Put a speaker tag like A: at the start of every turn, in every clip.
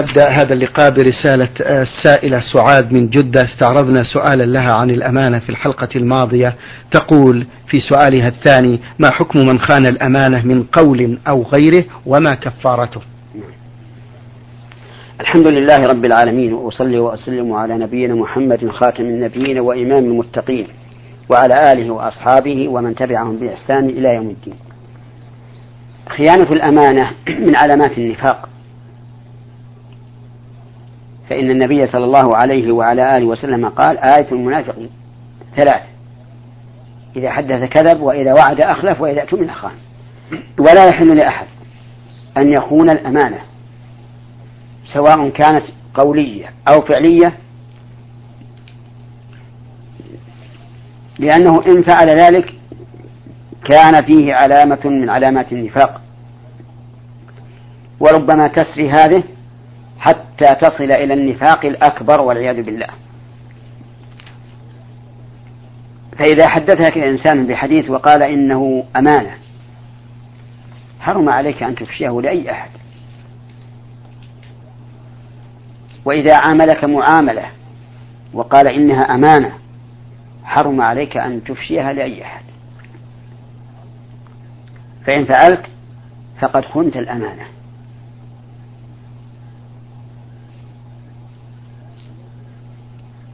A: نبدأ هذا اللقاء برسالة السائلة سعاد من جدة. استعرضنا سؤالا لها عن الأمانة في الحلقة الماضية. تقول في سؤالها الثاني ما حكم من خان الأمانة من قول أو غيره وما كفارته؟
B: الحمد لله رب العالمين وأصلي وأسلم على نبينا محمد خاتم النبيين وإمام المتقين وعلى آله وأصحابه ومن تبعهم بإحسان إلى يوم الدين. خيانة الأمانة من علامات النفاق. فإن النبي صلى الله عليه وعلى آله وسلم قال آية المنافق ثلاث. إذا حدث كذب وإذا وعد أخلف وإذا اؤتمن خان ولا يحل لأحد أن يخون الأمانة سواء كانت قولية أو فعلية لأنه إن فعل ذلك كان فيه علامة من علامات النفاق. وربما تسري هذه حتى تصل إلى النفاق الأكبر والعياذ بالله. فإذا حدثك إنسان بحديث وقال إنه أمانة حرم عليك أن تفشيه لأي أحد. وإذا عاملك معاملة وقال إنها أمانة حرم عليك أن تفشيها لأي أحد. فإن فعلت فقد خنت الأمانة.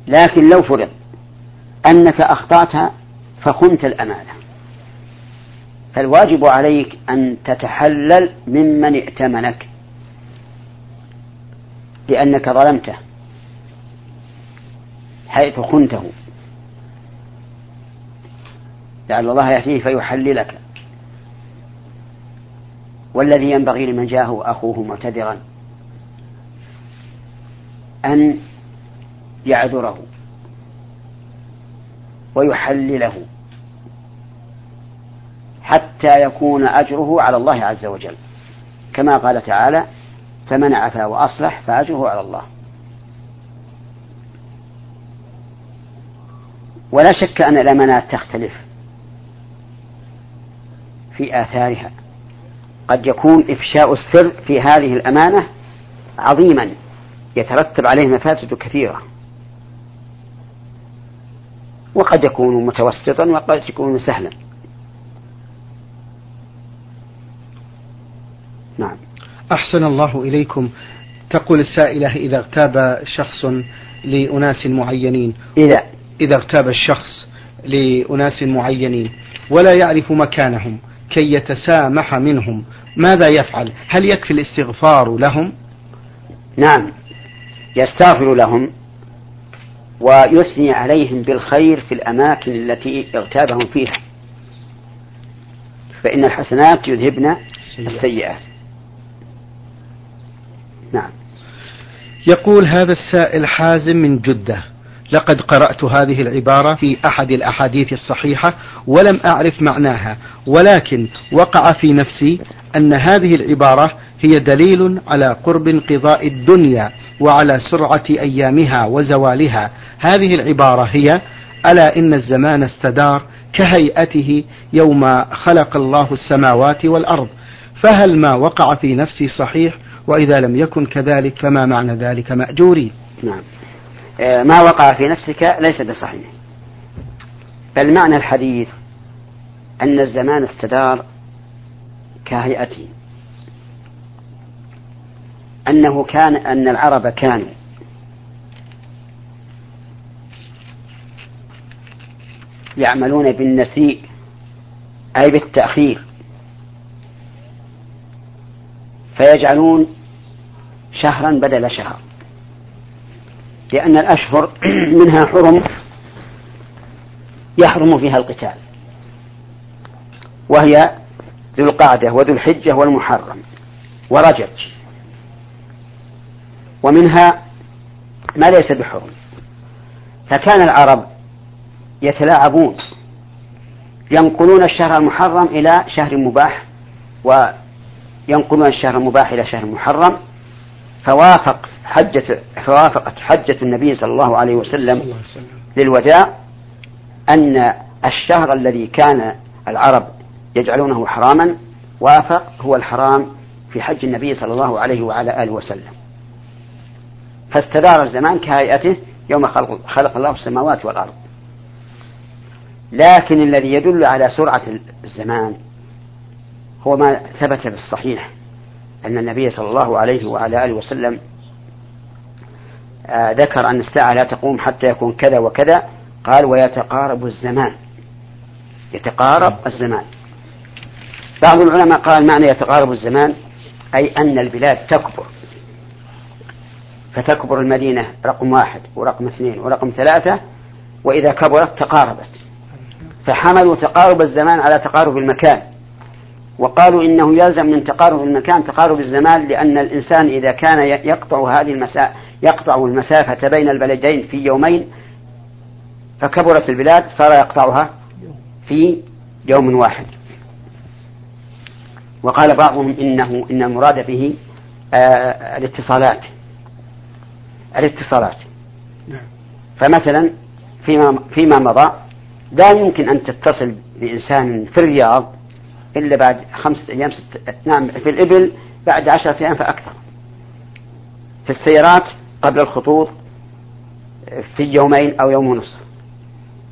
B: لكن لو فرض أنك أخطأت فخنت الأمانة. فالواجب عليك أن تتحلل ممن ائتمنك. لأنك ظلمته حيث خنته. لعل الله يأتيه فيحللك. والذي ينبغي لمن جاءه أخوه معتذرا أن يعذره ويحلله حتى يكون أجره على الله عز وجل. كما قال تعالى فمن عفا وأصلح فأجره على الله. ولا شك أن الأمانات تختلف في آثارها. قد يكون إفشاء السر في هذه الأمانة عظيما يترتب عليه مفاسد كثيرة. وقد يكون متوسطا وقد يكون سهلا. نعم.
A: أحسن الله إليكم. تقول السائلة إذا اغتاب شخص لأناس معينين.
B: إذا.
A: إذا اغتاب الشخص لأناس معينين. ولا يعرف مكانهم. كي يتسامح منهم. ماذا يفعل؟ هل يكفي الاستغفار لهم؟
B: نعم. يستغفر لهم. ويثني عليهم بالخير في الأماكن التي اغتابهم فيها. فإن الحسنات يذهبن السيئات. نعم.
A: يقول هذا السائل حازم من جدة لقد قرأت هذه العبارة في أحد الأحاديث الصحيحة ولم أعرف معناها ولكن وقع في نفسي أن هذه العبارة هي دليل على قرب انقضاء الدنيا وعلى سرعة أيامها وزوالها. هذه العبارة هي ألا إن الزمان استدار كهيئته يوم خلق الله السماوات والأرض فهل ما وقع في نفسي صحيح؟ وإذا لم يكن كذلك فما معنى ذلك مأجوري؟
B: نعم. آه، ما وقع في نفسك ليس بصحيح. بل معنى الحديث أن الزمان استدار كهيئته. أنه كان أن العرب كانوا. يعملون بالنسيء أي بالتأخير. فيجعلون شهرا بدل شهر. لأن الأشهر منها حرم يحرم فيها القتال. وهي ذو القعدة وذو الحجة والمحرم. ورجب ومنها ما ليس بحرم. فكان العرب يتلاعبون ينقلون الشهر المحرم إلى شهر مباح وينقلون الشهر المباح إلى شهر محرم. فوافق حجة فوافقت حجة النبي صلى الله عليه وسلم للوداع أن الشهر الذي كان العرب يجعلونه حراما وافق هو الحرام في حج النبي صلى الله عليه وعلى آله وسلم. فاستدار الزمان كهيئته يوم خلق, خلق الله السماوات والأرض. لكن الذي يدل على سرعة الزمان هو ما ثبت في الصحيح أن النبي صلى الله عليه وعلى آله وسلم آه، ذكر أن الساعة لا تقوم حتى يكون كذا وكذا قال ويتقارب الزمان. يتقارب الزمان. بعض العلماء قال معنى يتقارب الزمان أي أن البلاد تكبر. فتكبر المدينة رقم واحد ورقم اثنين ورقم ثلاثة وإذا كبرت تقاربت. فحملوا تقارب الزمان على تقارب المكان. وقالوا إنه يلزم من تقارب المكان تقارب الزمان لأن الإنسان إذا كان يقطع هذه المسافة يقطع المسافة بين البلدين في يومين فكبرت البلاد صار يقطعها في يوم واحد. وقال بعضهم إنه إن المراد به آه الاتصالات. الاتصالات. نعم. فمثلا فيما فيما مضى لا يمكن أن تتصل بإنسان في الرياض إلا بعد خمسة أيام ست نعم في الإبل بعد عشرة أيام فأكثر. في السيارات قبل الخطوط في يومين أو يوم ونصف.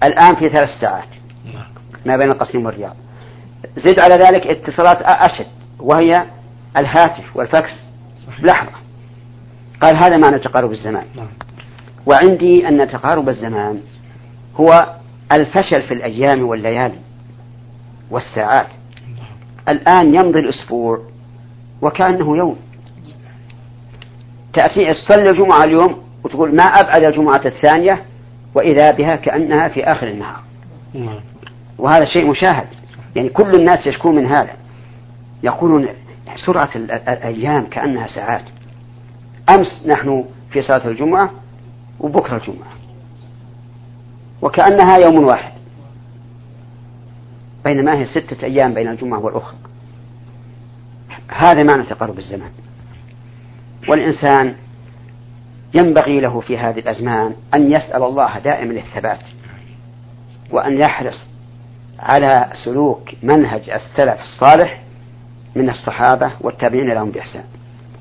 B: الآن في ثلاث ساعات. ما بين القصيم والرياض. زد على ذلك اتصالات أشد وهي الهاتف والفاكس لحظة قال هذا معنى تقارب الزمان. نعم. وعندي أن تقارب الزمان هو الفشل في الأيام والليالي والساعات. الآن يمضي الأسبوع وكأنه يوم. تأتي تصلي الجمعة اليوم وتقول ما أبعد الجمعة الثانية وإذا بها كأنها في آخر النهار. نعم. وهذا شيء مشاهد. يعني كل الناس يشكون من هذا. يقولون سرعة الأيام كأنها ساعات. أمس نحن في صلاة الجمعة وبكرة الجمعة. وكأنها يوم واحد. بينما هي ستة أيام بين الجمعة والأخرى. هذا معنى تقارب الزمان. والإنسان ينبغي له في هذه الأزمان أن يسأل الله دائما الثبات وأن يحرص على سلوك منهج السلف الصالح من الصحابة والتابعين لهم بإحسان.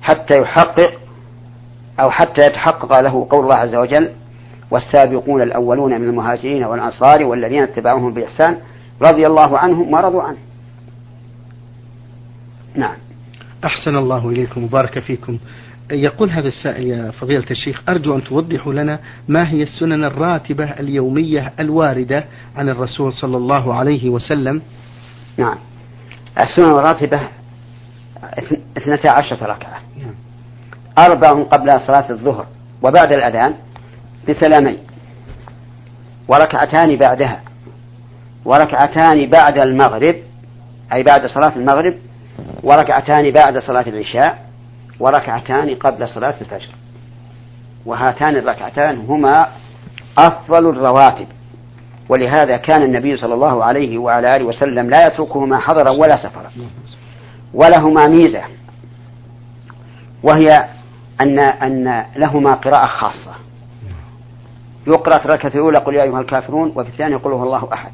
B: حتى يحقق أو حتى يتحقق له قول الله عز وجل والسابقون الأولون من المهاجرين والأنصار والذين اتبعوهم بإحسان رضي الله عنهم ورضوا عنه. نعم.
A: أحسن الله إليكم وبارك فيكم. يقول هذا السائل يا فضيلة الشيخ أرجو أن توضحوا لنا ما هي السنن الراتبة اليومية الواردة عن الرسول صلى الله عليه وسلم؟
B: نعم. السنن الراتبة اثنتا عشرة ركعة. أربع قبل صلاة الظهر وبعد الأذان بسلامين. وركعتان بعدها. وركعتان بعد المغرب أي بعد صلاة المغرب وركعتان بعد صلاة العشاء وركعتان قبل صلاة الفجر. وهاتان الركعتان هما أفضل الرواتب. ولهذا كان النبي صلى الله عليه وعلى آله وسلم لا يتركهما حضرا ولا سفرا. ولهما ميزة. وهي أن أن لهما قراءة خاصة. يقرأ في الركعة الأولى قل يا أيها الكافرون وفي الثانية قل هو الله أحد.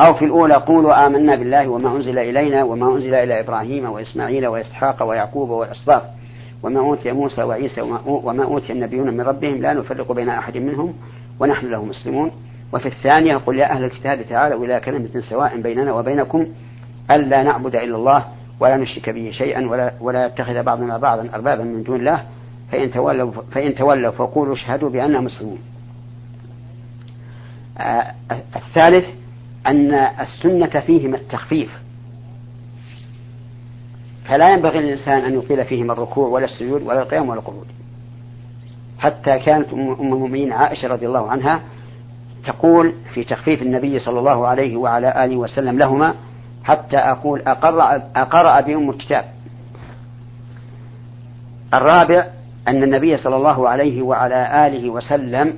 B: أو في الأولى قولوا آمنا بالله وما أنزل إلينا وما أنزل إلى إبراهيم وإسماعيل وإسحاق ويعقوب والأسباط وما أوتي موسى وعيسى وما أوتي النبيون من ربهم لا نفرق بين أحد منهم ونحن له مسلمون. وفي الثانية قل يا أهل الكتاب تعالوا إلى كلمة سواء بيننا وبينكم ألا نعبد إلا الله ولا نشرك به شيئا ولا ولا يتخذ بعضنا بعضا أربابا من دون الله فإن تولوا فإن تولوا فقولوا اشهدوا بأننا مسلمون. آه الثالث أن السنة فيهما التخفيف. فلا ينبغي للإنسان أن يطيل فيهما الركوع ولا السجود ولا القيام ولا القعود. حتى كانت أم المؤمنين عائشة رضي الله عنها تقول في تخفيف النبي صلى الله عليه وعلى آله وسلم لهما حتى أقول أقرأ, أقرأ بأم الكتاب. الرابع أن النبي صلى الله عليه وعلى آله وسلم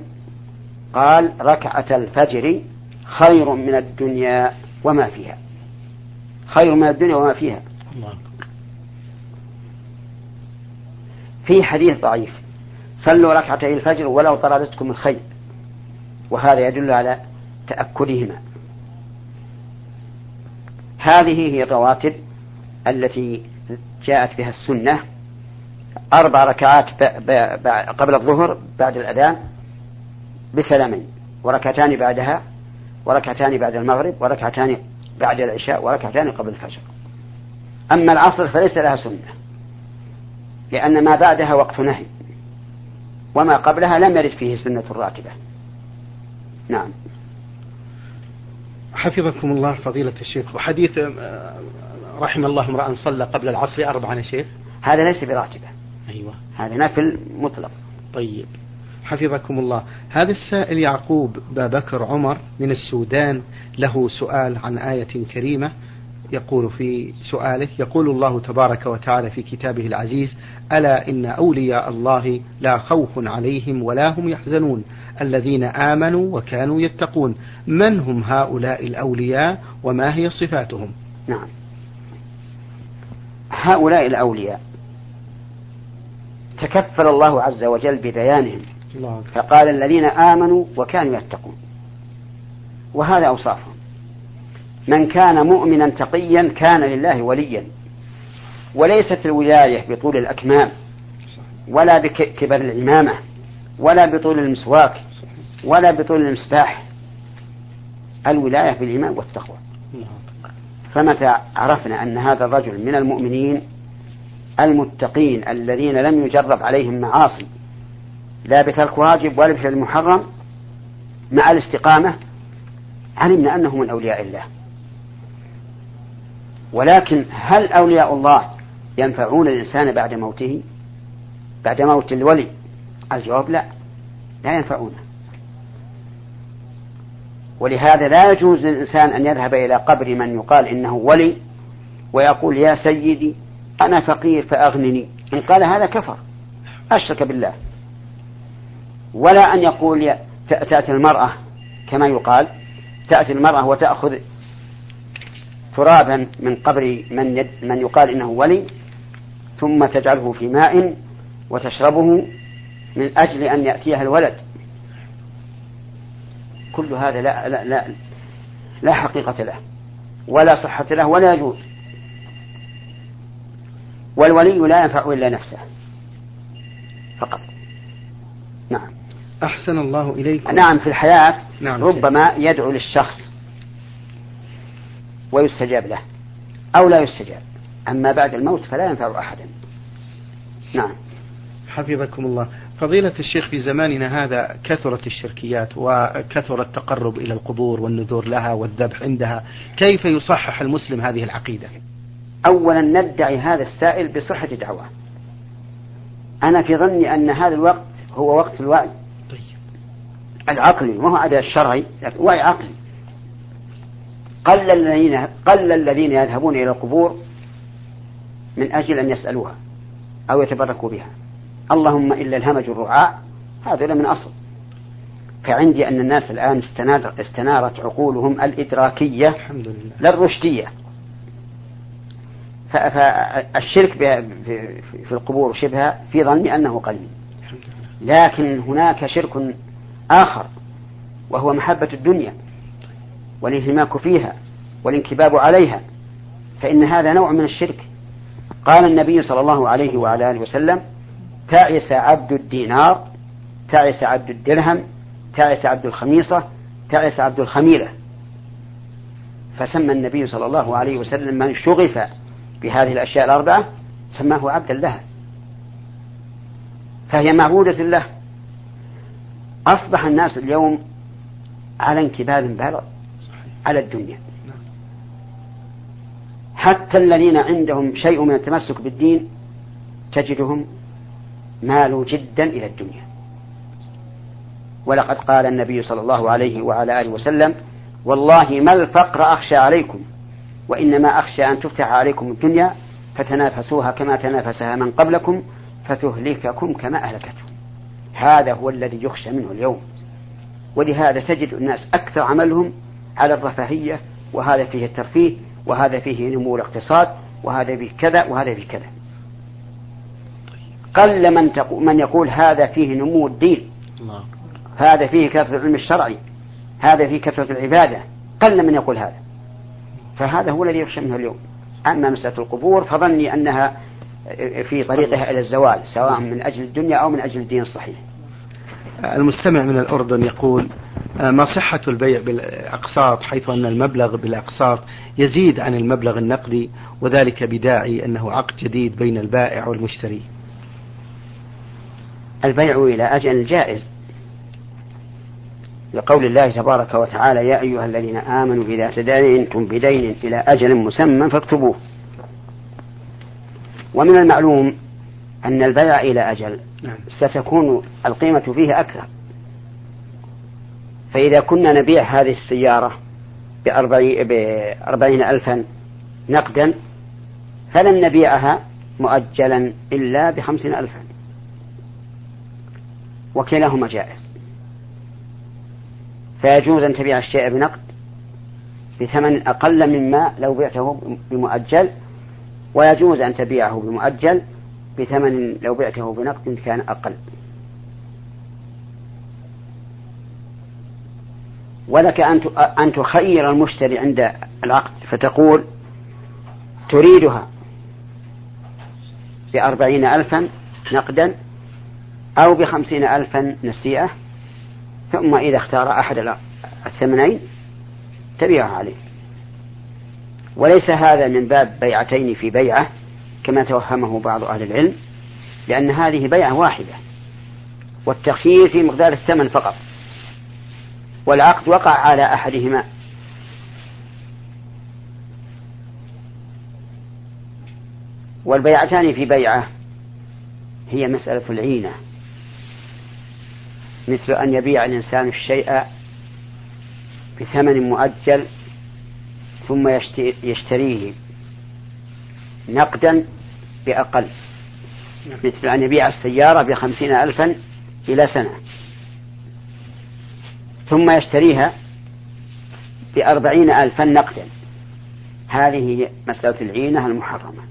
B: قال ركعة الفجر خير من الدنيا وما فيها. خير من الدنيا وما فيها. في حديث ضعيف. صلوا ركعتي الفجر ولو طردتكم الخيل. وهذا يدل على تأكدهما. هذه هي الرواتب التي جاءت بها السنة أربع ركعات قبل الظهر بعد الأذان بسلامين وركعتان بعدها وركعتان بعد المغرب وركعتان بعد العشاء وركعتان قبل الفجر. أما العصر فليس لها سنة لأن ما بعدها وقت نهي وما قبلها لم يرد فيه سنة راتبة نعم.
A: حفظكم الله فضيلة الشيخ وحديث آه، رحم الله امرأ صلى قبل العصر أربعا يا شيخ.
B: هذا ليس براتبة.
A: أيوة.
B: هذا نفل مطلق.
A: طيب. حفظكم الله. هذا السائل يعقوب بكر عمر من السودان له سؤال عن آية كريمة يقول في سؤاله يقول الله تبارك وتعالى في كتابه العزيز ألا إن أولياء الله لا خوف عليهم ولا هم يحزنون الذين آمنوا وكانوا يتقون من هم هؤلاء الأولياء وما هي صفاتهم؟
B: نعم. هؤلاء الأولياء. تكفل الله عز وجل ببيانهم. فقال الذين آمنوا وكانوا يتقون. وهذا أوصافهم. من كان مؤمنا تقيا كان لله وليا. وليست الولاية بطول الأكمام ولا بكبر العمامة ولا بطول المسواك ولا بطول المسباح الولاية بالإيمان والتقوى. فمتى عرفنا أن هذا الرجل من المؤمنين المتقين الذين لم يجرب عليهم معاصي لا بترك واجب ولا بفعل محرم مع الاستقامة علمنا أنه من أولياء الله. ولكن هل أولياء الله ينفعون الإنسان بعد موته؟ بعد موت الولي؟ الجواب لا لا ينفعونه ولهذا لا يجوز للإنسان أن يذهب إلى قبر من يقال إنه ولي ويقول يا سيدي أنا فقير فأغنني. إن قال هذا كفر. أشرك بالله. ولا أن يقول تأتي المرأة كما يقال. تأتي المرأة وتأخذ ترابا من قبر من, يد من يقال إنه ولي ثم تجعله في ماء وتشربه من أجل أن يأتيها الولد. كل هذا لا, لا, لا, لا حقيقة له ولا صحة له ولا يجوز. والولي لا ينفع إلا نفسه. فقط. نعم.
A: أحسن الله إليكم.
B: نعم في الحياة نعم ربما يدعو للشخص ويستجاب له أو لا يستجاب. أما بعد الموت فلا ينفع أحدا. نعم.
A: حفظكم الله. فضيلة الشيخ في زماننا هذا كثرت الشركيات وكثر التقرب إلى القبور والنذور لها والذبح عندها كيف يصحح المسلم هذه العقيدة؟
B: أولا ندعي هذا السائل بصحة دعوة أنا في ظني أن هذا الوقت هو وقت الوعي. طيب. العقلي وهو أداء الشرعي؟ وعي عقلي. قل الذين قل الذين يذهبون إلى القبور من أجل أن يسألوها أو يتبركوا بها. اللهم إلا الهمج الرعاء هذا من أصل فعندي أن الناس الآن استنارت عقولهم الإدراكية الحمد لله. لا الرشدية فالشرك في القبور وشبهها في ظني أنه قليل. لكن هناك شرك آخر وهو محبة الدنيا والانهماك فيها والانكباب عليها فإن هذا نوع من الشرك. قال النبي صلى الله عليه وعلى آله وسلم تعس عبد الدينار تعس عبد الدرهم تعس عبد الخميصة تعس عبد الخميلة. فسمى النبي صلى الله عليه وسلم من شغف بهذه الأشياء الأربعة سماه عبدا لها فهي معبودة له. أصبح الناس اليوم على انكباب بالغ على الدنيا. حتى الذين عندهم شيء من التمسك بالدين تجدهم مالوا جدا إلى الدنيا. ولقد قال النبي صلى الله عليه وعلى آله وسلم والله ما الفقر أخشى عليكم وإنما أخشى أن تفتح عليكم الدنيا فتنافسوها كما تنافسها من قبلكم فتهلككم كما أهلكتهم. هذا هو الذي يخشى منه اليوم. ولهذا تجد الناس أكثر عملهم على الرفاهية وهذا فيه الترفيه وهذا فيه نمو الاقتصاد وهذا فيه كذا وهذا فيه كذا. قل من, من يقول هذا فيه نمو الدين. هذا فيه كثرة العلم الشرعي. هذا فيه كثرة العبادة. قل من يقول هذا. فهذا هو الذي يخشى منه اليوم. أما مسألة القبور فظني أنها في طريقها إلى الزوال سواء من أجل الدنيا أو من أجل الدين الصحيح.
A: المستمع من الأردن يقول ما صحة البيع بالأقساط حيث أن المبلغ بالأقساط يزيد عن المبلغ النقدي وذلك بداعي أنه عقد جديد بين البائع والمشتري.
B: البيع إلى أجل جائز لقول الله تبارك وتعالى يا أيها الذين آمنوا إذا تداينتم بدين إلى أجل مسمى فاكتبوه. ومن المعلوم أن البيع إلى أجل نعم. ستكون القيمة فيه أكثر. فإذا كنا نبيع هذه السيارة بأربعين ألفا نقدا فلن نبيعها مؤجلا إلا بخمسين ألفا. وكلاهما جائز. فيجوز أن تبيع الشيء بنقد بثمن أقل مما لو بعته بمؤجل ويجوز أن تبيعه بمؤجل بثمن لو بعته بنقد كان أقل. ولك أن تخير المشتري عند العقد فتقول تريدها بأربعين ألفا نقدا أو بخمسين ألفا نسيئة. ثم إذا اختار أحد الثمنين تبيعه عليه. وليس هذا من باب بيعتين في بيعة كما توهمه بعض أهل العلم لأن هذه بيعة واحدة والتخيير في مقدار الثمن فقط والعقد وقع على أحدهما. والبيعتان في بيعة هي مسألة العينة. مثل أن يبيع الإنسان الشيء بثمن مؤجل ثم يشتريه نقدا بأقل. مثل أن يبيع السيارة بخمسين ألفا إلى سنة ثم يشتريها بأربعين ألفا نقدا. هذه مسألة العينة المحرمة.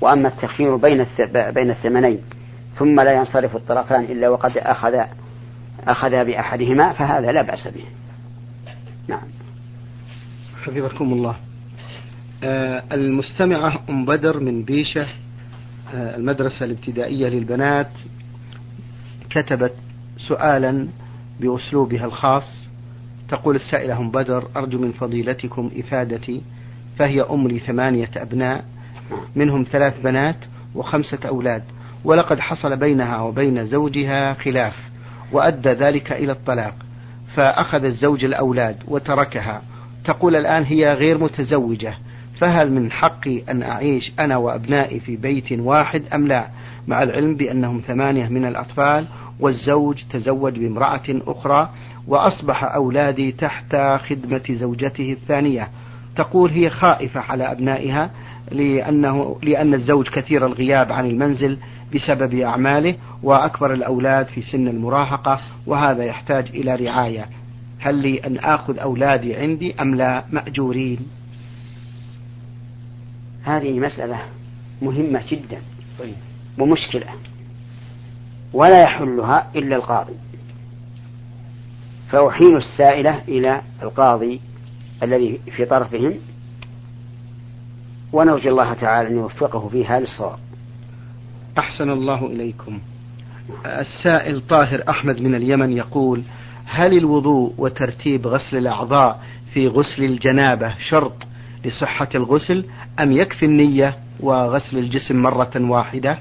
B: وأما التخيير بين بين الثمنين ثم لا ينصرف الطرفان إلا وقد أخذ أخذ بأحدهما فهذا لا بأس به. نعم.
A: حفظكم الله. آه المستمعة أم بدر من بيشة آه المدرسة الابتدائية للبنات كتبت سؤالا بأسلوبها الخاص. تقول السائلة أم بدر أرجو من فضيلتكم إفادتي فهي أم لثمانية أبناء منهم ثلاث بنات وخمسة أولاد. ولقد حصل بينها وبين زوجها خلاف وأدى ذلك إلى الطلاق فأخذ الزوج الأولاد وتركها. تقول الآن هي غير متزوجة فهل من حقي أن أعيش أنا وأبنائي في بيت واحد أم لا؟ مع العلم بأنهم ثمانية من الأطفال والزوج تزوج بامرأة أخرى وأصبح أولادي تحت خدمة زوجته الثانية. تقول هي خائفة على أبنائها لأنه لأن الزوج كثير الغياب عن المنزل بسبب أعماله وأكبر الأولاد في سن المراهقة وهذا يحتاج إلى رعاية. هل لي أن آخذ أولادي عندي أم لا؟ مأجورين.
B: هذه مسألة مهمة جدا ومشكلة. ولا يحلها إلا القاضي. فأحيل السائلة إلى القاضي الذي في طرفهم ونرجو الله تعالى أن يوفقه فيها للصواب
A: أحسن الله إليكم. السائل طاهر أحمد من اليمن يقول هل الوضوء وترتيب غسل الأعضاء في غسل الجنابة شرط لصحة الغسل أم يكفي النية وغسل الجسم مرة واحدة؟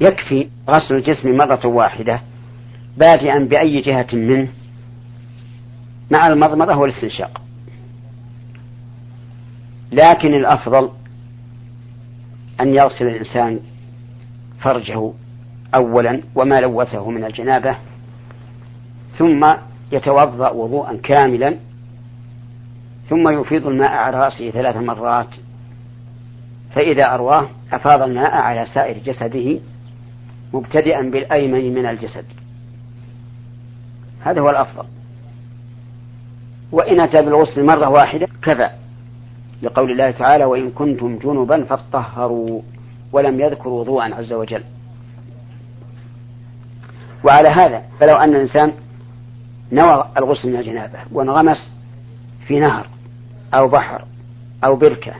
B: يكفي غسل الجسم مرة واحدة بادئا بأي جهة منه مع المضمضة والاستنشاق. لكن الأفضل أن يغسل الإنسان فرجه أولا وما لوثه من الجنابة ثم يتوضأ وضوءا كاملا ثم يفيض الماء على رأسه ثلاث مرات فإذا أرواه أفاض الماء على سائر جسده مبتدئا بالأيمن من الجسد. هذا هو الأفضل. وإن أتى بالغسل مرة واحدة كفى لقول الله تعالى وإن كنتم جنبا فاطهروا ولم يذكر وضوءا عز وجل. وعلى هذا فلو أن الإنسان نوى الغسل من الجنابة وانغمس في نهر أو بحر أو بركة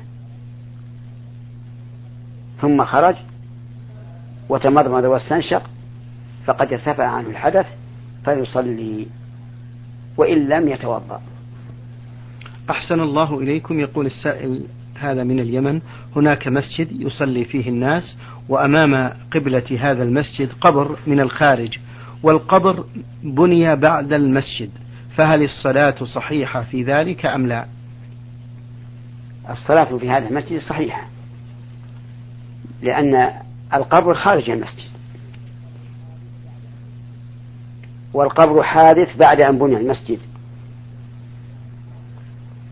B: ثم خرج وتمضمض واستنشق فقد ارتفع عنه الحدث فيصلي وإن لم يتوضأ.
A: أحسن الله إليكم. يقول السائل هذا من اليمن هناك مسجد يصلي فيه الناس وأمام قبلة هذا المسجد قبر من الخارج والقبر بني بعد المسجد فهل الصلاة صحيحة في ذلك أم لا؟
B: الصلاة في هذا المسجد صحيحة لأن القبر خارج المسجد والقبر حادث بعد أن بني المسجد.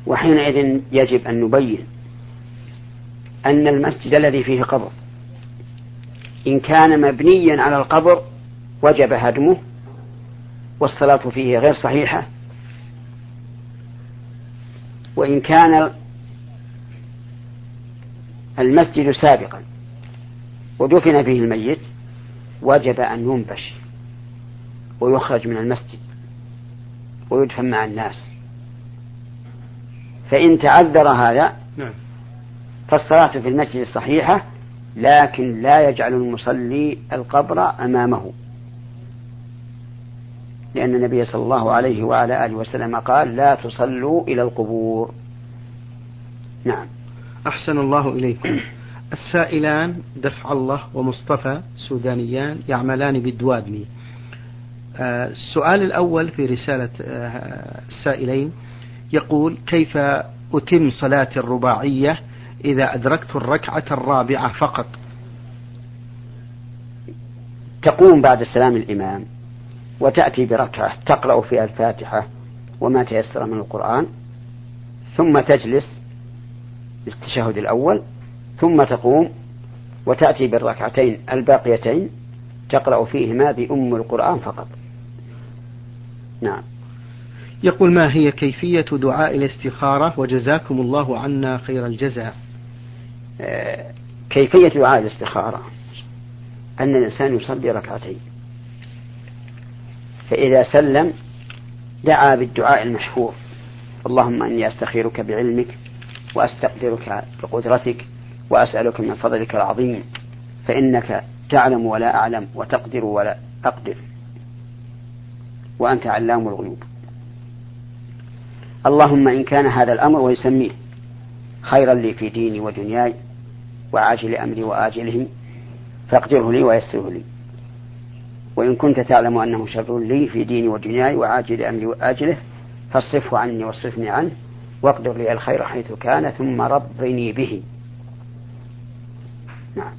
B: وحينئذ يجب أن نبين أن المسجد الذي فيه قبر إن كان مبنيا على القبر وجب هدمه والصلاة فيه غير صحيحة وإن كان المسجد سابقا ودفن فيه الميت وجب أن ينبش ويخرج من المسجد ويدفن مع الناس. فإن تعذر هذا نعم. فالصلاة في المسجد صحيحة لكن لا يجعل المصلي القبر أمامه. لأن النبي صلى الله عليه وعلى آله وسلم قال لا تصلوا إلى القبور. نعم.
A: أحسن الله إليكم السائلان دفع الله ومصطفى سودانيان يعملان بالدوادمي. آه، السؤال الأول في رسالة آه، السائلين. يقول كيف أتم صلاة الرباعية إذا أدركت الركعة الرابعة فقط؟
B: تقوم بعد سلام الإمام وتأتي بركعة تقرأ فيها الفاتحة وما تيسر من القرآن ثم تجلس للتشهد الأول ثم تقوم وتأتي بالركعتين الباقيتين تقرأ فيهما بأم القرآن فقط. نعم.
A: يقول ما هي كيفية دعاء الاستخارة وجزاكم الله عنا خير الجزاء؟
B: آه، كيفية دعاء الاستخارة؟ أن الإنسان يصلي ركعتين. فإذا سلم دعا بالدعاء المشهور. اللهم إني أستخيرك بعلمك وأستقدرك بقدرتك وأسألك من فضلك العظيم فإنك تعلم ولا أعلم وتقدر ولا أقدر. وأنت علام الغيوب. اللهم إن كان هذا الأمر ويسميه خيرا لي في ديني ودنياي وعاجل أمري وآجلهم فاقدره لي ويسره لي. وإن كنت تعلم أنه شر لي في ديني ودنياي وعاجل أمري وآجله فاصرفه عني واصرفني عنه واقدر لي الخير حيث كان ثم رضني به.
A: نعم.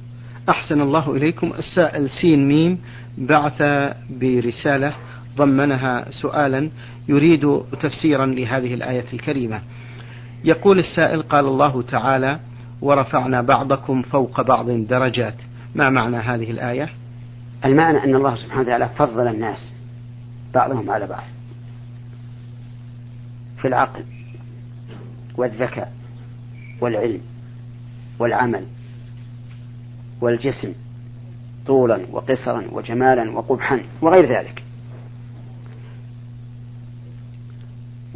A: أحسن الله إليكم. السائل سين ميم بعث برسالة ضمنها سؤالا يريد تفسيرا لهذه الآية الكريمة. يقول السائل قال الله تعالى ورفعنا بعضكم فوق بعض درجات. ما معنى هذه الآية؟
B: المعنى أن الله سبحانه وتعالى فضل الناس بعضهم على بعض في العقل والذكاء والعلم والعمل والجسم طولا وقصرا وجمالا وقبحا وغير ذلك.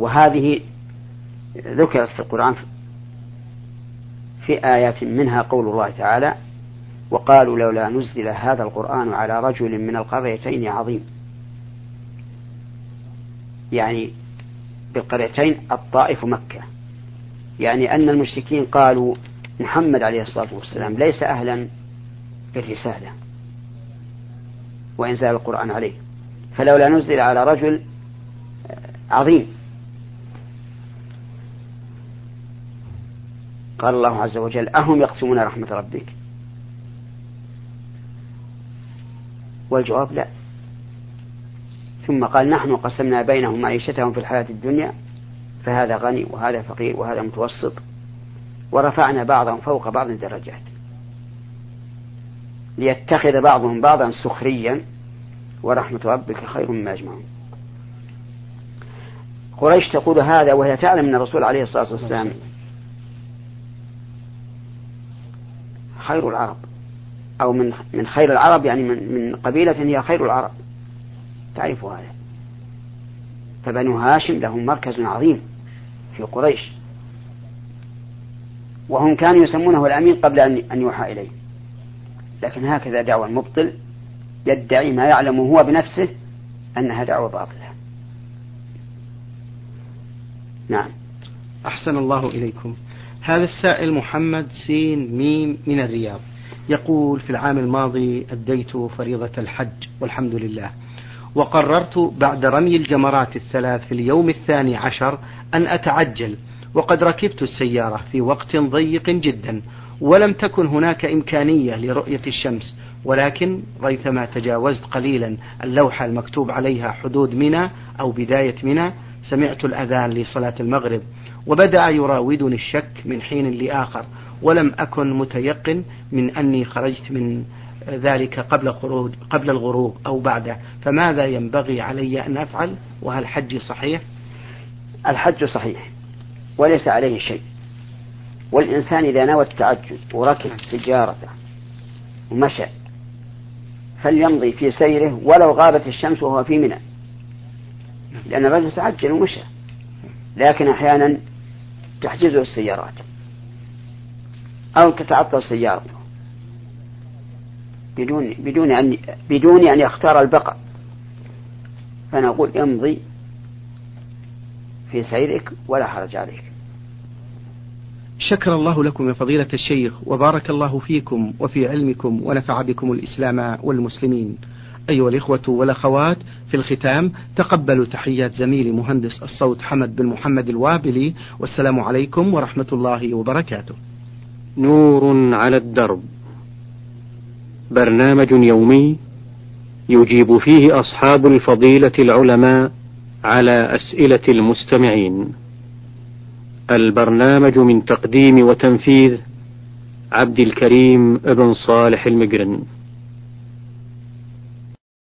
B: وهذه ذكرت في القرآن في آيات منها قول الله تعالى وقالوا لولا نزل هذا القرآن على رجل من القريتين عظيم. يعني بالقريتين الطائف مكة. يعني أن المشركين قالوا محمد عليه الصلاة والسلام ليس أهلا بالرسالة. وإنزال القرآن عليه. فلولا نزل على رجل عظيم. قال الله عز وجل أهم يقسمون رحمة ربك؟ والجواب لا. ثم قال نحن قسمنا بينهم معيشتهم في الحياة الدنيا فهذا غني وهذا فقير وهذا متوسط ورفعنا بعضهم فوق بعض درجات ليتخذ بعضهم بعضا سخريا ورحمة ربك خير مما يجمعون. قريش تقول هذا وهي تعلم أن الرسول عليه الصلاة والسلام خير العرب. أو من من خير العرب يعني من من قبيلة هي خير العرب. تعرف هذا. فبنو هاشم لهم مركز عظيم في قريش. وهم كانوا يسمونه الأمين قبل أن أن يوحى إليه. لكن هكذا دعوى المبطل يدعي ما يعلم هو بنفسه أنها دعوة باطلة. نعم.
A: أحسن الله إليكم. هذا السائل محمد سين ميم من الرياض. يقول في العام الماضي أديت فريضة الحج والحمد لله. وقررت بعد رمي الجمرات الثلاث في اليوم الثاني عشر أن أتعجل وقد ركبت السيارة في وقت ضيق جدا ولم تكن هناك إمكانية لرؤية الشمس ولكن ريثما تجاوزت قليلا اللوحة المكتوب عليها حدود منى أو بداية منى سمعت الأذان لصلاة المغرب وبدأ يراودني الشك من حين لآخر ولم أكن متيقن من أني خرجت من ذلك قبل خروج قبل الغروب أو بعده. فماذا ينبغي علي أن أفعل؟ وهل حجي صحيح؟
B: الحج صحيح وليس عليه شيء. والإنسان إذا نوى التعجل وركب سجارته ومشى فليمضي في سيره ولو غابت الشمس وهو في منى. لأن الرجل تعجل ومشى لكن أحيانا تحجزه السيارات. أو تتعطل سيارته. بدون بدون أن بدون أن يختار البقاء. فنقول امضي في سيرك ولا حرج عليك.
A: شكر الله لكم يا فضيلة الشيخ وبارك الله فيكم وفي علمكم ونفع بكم الإسلام والمسلمين. أيها الإخوة والأخوات في الختام تقبلوا تحيات زميلي مهندس الصوت حمد بن محمد الوابلي والسلام عليكم ورحمة الله وبركاته.
C: نور على الدرب. برنامج يومي يجيب فيه أصحاب الفضيلة العلماء على أسئلة المستمعين. البرنامج من تقديم وتنفيذ عبد الكريم بن صالح المقرن